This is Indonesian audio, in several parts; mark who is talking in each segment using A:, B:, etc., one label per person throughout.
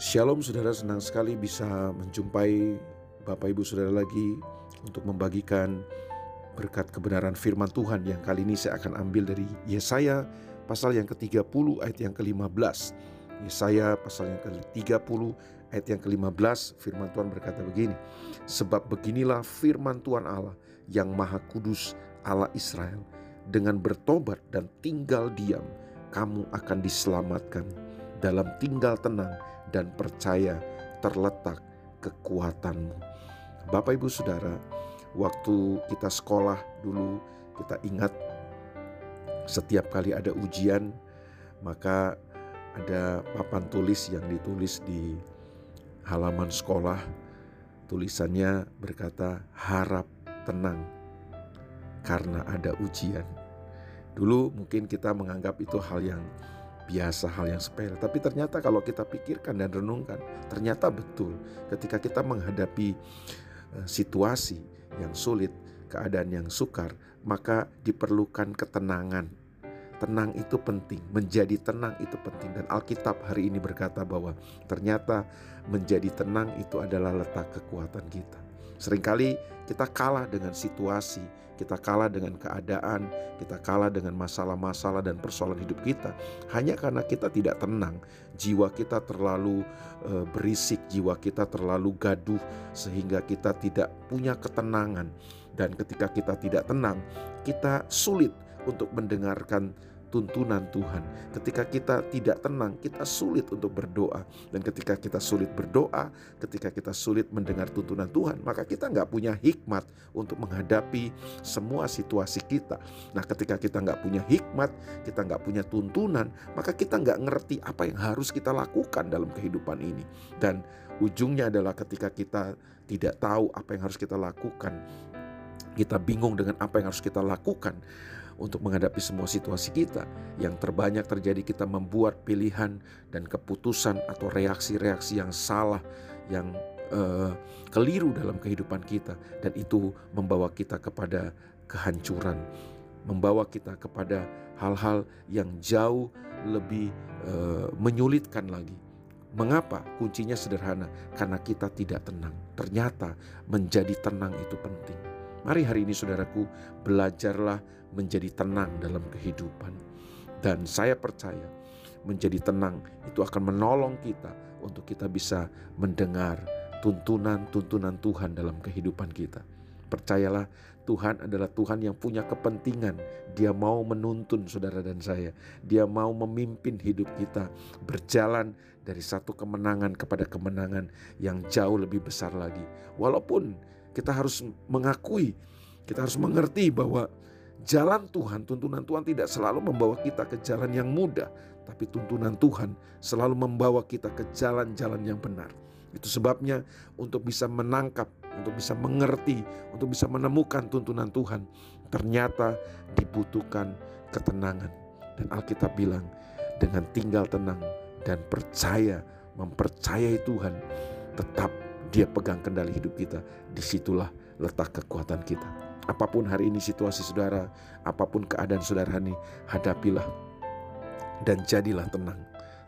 A: Shalom saudara, senang sekali bisa menjumpai Bapak Ibu Saudara lagi untuk membagikan berkat kebenaran firman Tuhan yang kali ini saya akan ambil dari Yesaya pasal yang ke-30 ayat yang ke-15. Yesaya pasal yang ke-30 ayat yang ke-15 firman Tuhan berkata begini. Sebab beginilah firman Tuhan Allah yang maha kudus Allah Israel. Dengan bertobat dan tinggal diam kamu akan diselamatkan. Dalam tinggal tenang dan percaya terletak kekuatanmu. Bapak Ibu Saudara, waktu kita sekolah dulu kita ingat setiap kali ada ujian maka ada papan tulis yang ditulis di halaman sekolah. Tulisannya berkata harap tenang karena ada ujian. Dulu mungkin kita menganggap itu hal yang biasa, hal yang sepele. Tapi ternyata kalau kita pikirkan dan renungkan, ternyata betul ketika kita menghadapi uh, situasi yang sulit, keadaan yang sukar, maka diperlukan ketenangan. Tenang itu penting, menjadi tenang itu penting dan Alkitab hari ini berkata bahwa ternyata menjadi tenang itu adalah letak kekuatan kita. Seringkali kita kalah dengan situasi, kita kalah dengan keadaan, kita kalah dengan masalah-masalah dan persoalan hidup kita hanya karena kita tidak tenang. Jiwa kita terlalu e, berisik, jiwa kita terlalu gaduh sehingga kita tidak punya ketenangan. Dan ketika kita tidak tenang, kita sulit untuk mendengarkan tuntunan Tuhan. Ketika kita tidak tenang, kita sulit untuk berdoa. Dan ketika kita sulit berdoa, ketika kita sulit mendengar tuntunan Tuhan, maka kita nggak punya hikmat untuk menghadapi semua situasi kita. Nah ketika kita nggak punya hikmat, kita nggak punya tuntunan, maka kita nggak ngerti apa yang harus kita lakukan dalam kehidupan ini. Dan ujungnya adalah ketika kita tidak tahu apa yang harus kita lakukan, kita bingung dengan apa yang harus kita lakukan untuk menghadapi semua situasi kita. Yang terbanyak terjadi kita membuat pilihan dan keputusan atau reaksi-reaksi yang salah, yang uh, keliru dalam kehidupan kita, dan itu membawa kita kepada kehancuran, membawa kita kepada hal-hal yang jauh lebih uh, menyulitkan lagi. Mengapa? Kuncinya sederhana, karena kita tidak tenang. Ternyata menjadi tenang itu penting. Mari hari ini saudaraku belajarlah menjadi tenang dalam kehidupan. Dan saya percaya menjadi tenang itu akan menolong kita untuk kita bisa mendengar tuntunan-tuntunan Tuhan dalam kehidupan kita. Percayalah Tuhan adalah Tuhan yang punya kepentingan. Dia mau menuntun saudara dan saya. Dia mau memimpin hidup kita berjalan dari satu kemenangan kepada kemenangan yang jauh lebih besar lagi. Walaupun kita harus mengakui, kita harus mengerti bahwa jalan Tuhan, tuntunan Tuhan tidak selalu membawa kita ke jalan yang mudah, tapi tuntunan Tuhan selalu membawa kita ke jalan-jalan yang benar. Itu sebabnya untuk bisa menangkap, untuk bisa mengerti, untuk bisa menemukan tuntunan Tuhan, ternyata dibutuhkan ketenangan. Dan Alkitab bilang, dengan tinggal tenang dan percaya, mempercayai Tuhan, tetap dia pegang kendali hidup kita. Di situlah letak kekuatan kita. Apa pun hari ini situasi saudara, apa pun keadaan saudara ini, hadapilah dan jadilah tenang.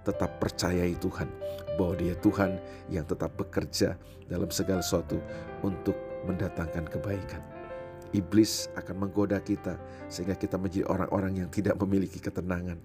A: Tetap percayai Tuhan bahwa Dia Tuhan yang tetap bekerja dalam segala sesuatu untuk mendatangkan kebaikan. Iblis akan menggoda kita sehingga kita menjadi orang-orang yang tidak memiliki ketenangan.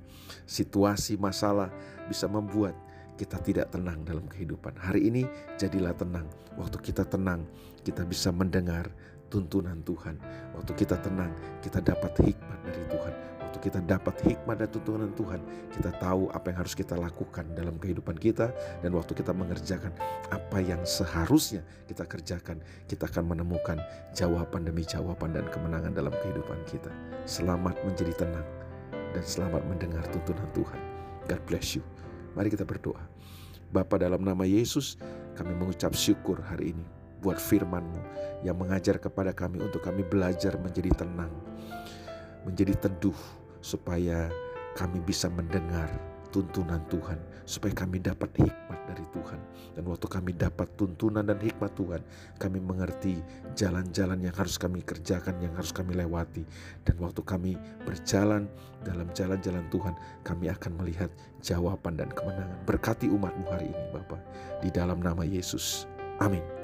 A: Situasi masalah bisa membuat kita tidak tenang dalam kehidupan. Hari ini jadilah tenang. Waktu kita tenang, kita bisa mendengar tuntunan Tuhan. Waktu kita tenang, kita dapat hikmat dari Tuhan. Waktu kita dapat hikmat dan tuntunan Tuhan, kita tahu apa yang harus kita lakukan dalam kehidupan kita. Dan waktu kita mengerjakan apa yang seharusnya kita kerjakan, kita akan menemukan jawaban demi jawaban dan kemenangan dalam kehidupan kita. Selamat menjadi tenang dan selamat mendengar tuntunan Tuhan. God bless you. Mari kita berdoa. Bapa dalam nama Yesus, kami mengucap syukur hari ini buat firman-Mu yang mengajar kepada kami untuk kami belajar menjadi tenang, menjadi teduh supaya kami bisa mendengar tuntunan Tuhan, supaya kami dapat hikmat dari Tuhan. Dan waktu kami dapat tuntunan dan hikmat Tuhan, kami mengerti jalan-jalan yang harus kami kerjakan, yang harus kami lewati. Dan waktu kami berjalan dalam jalan-jalan Tuhan, kami akan melihat jawaban dan kemenangan. Berkati umatmu hari ini Bapak, di dalam nama Yesus. Amin.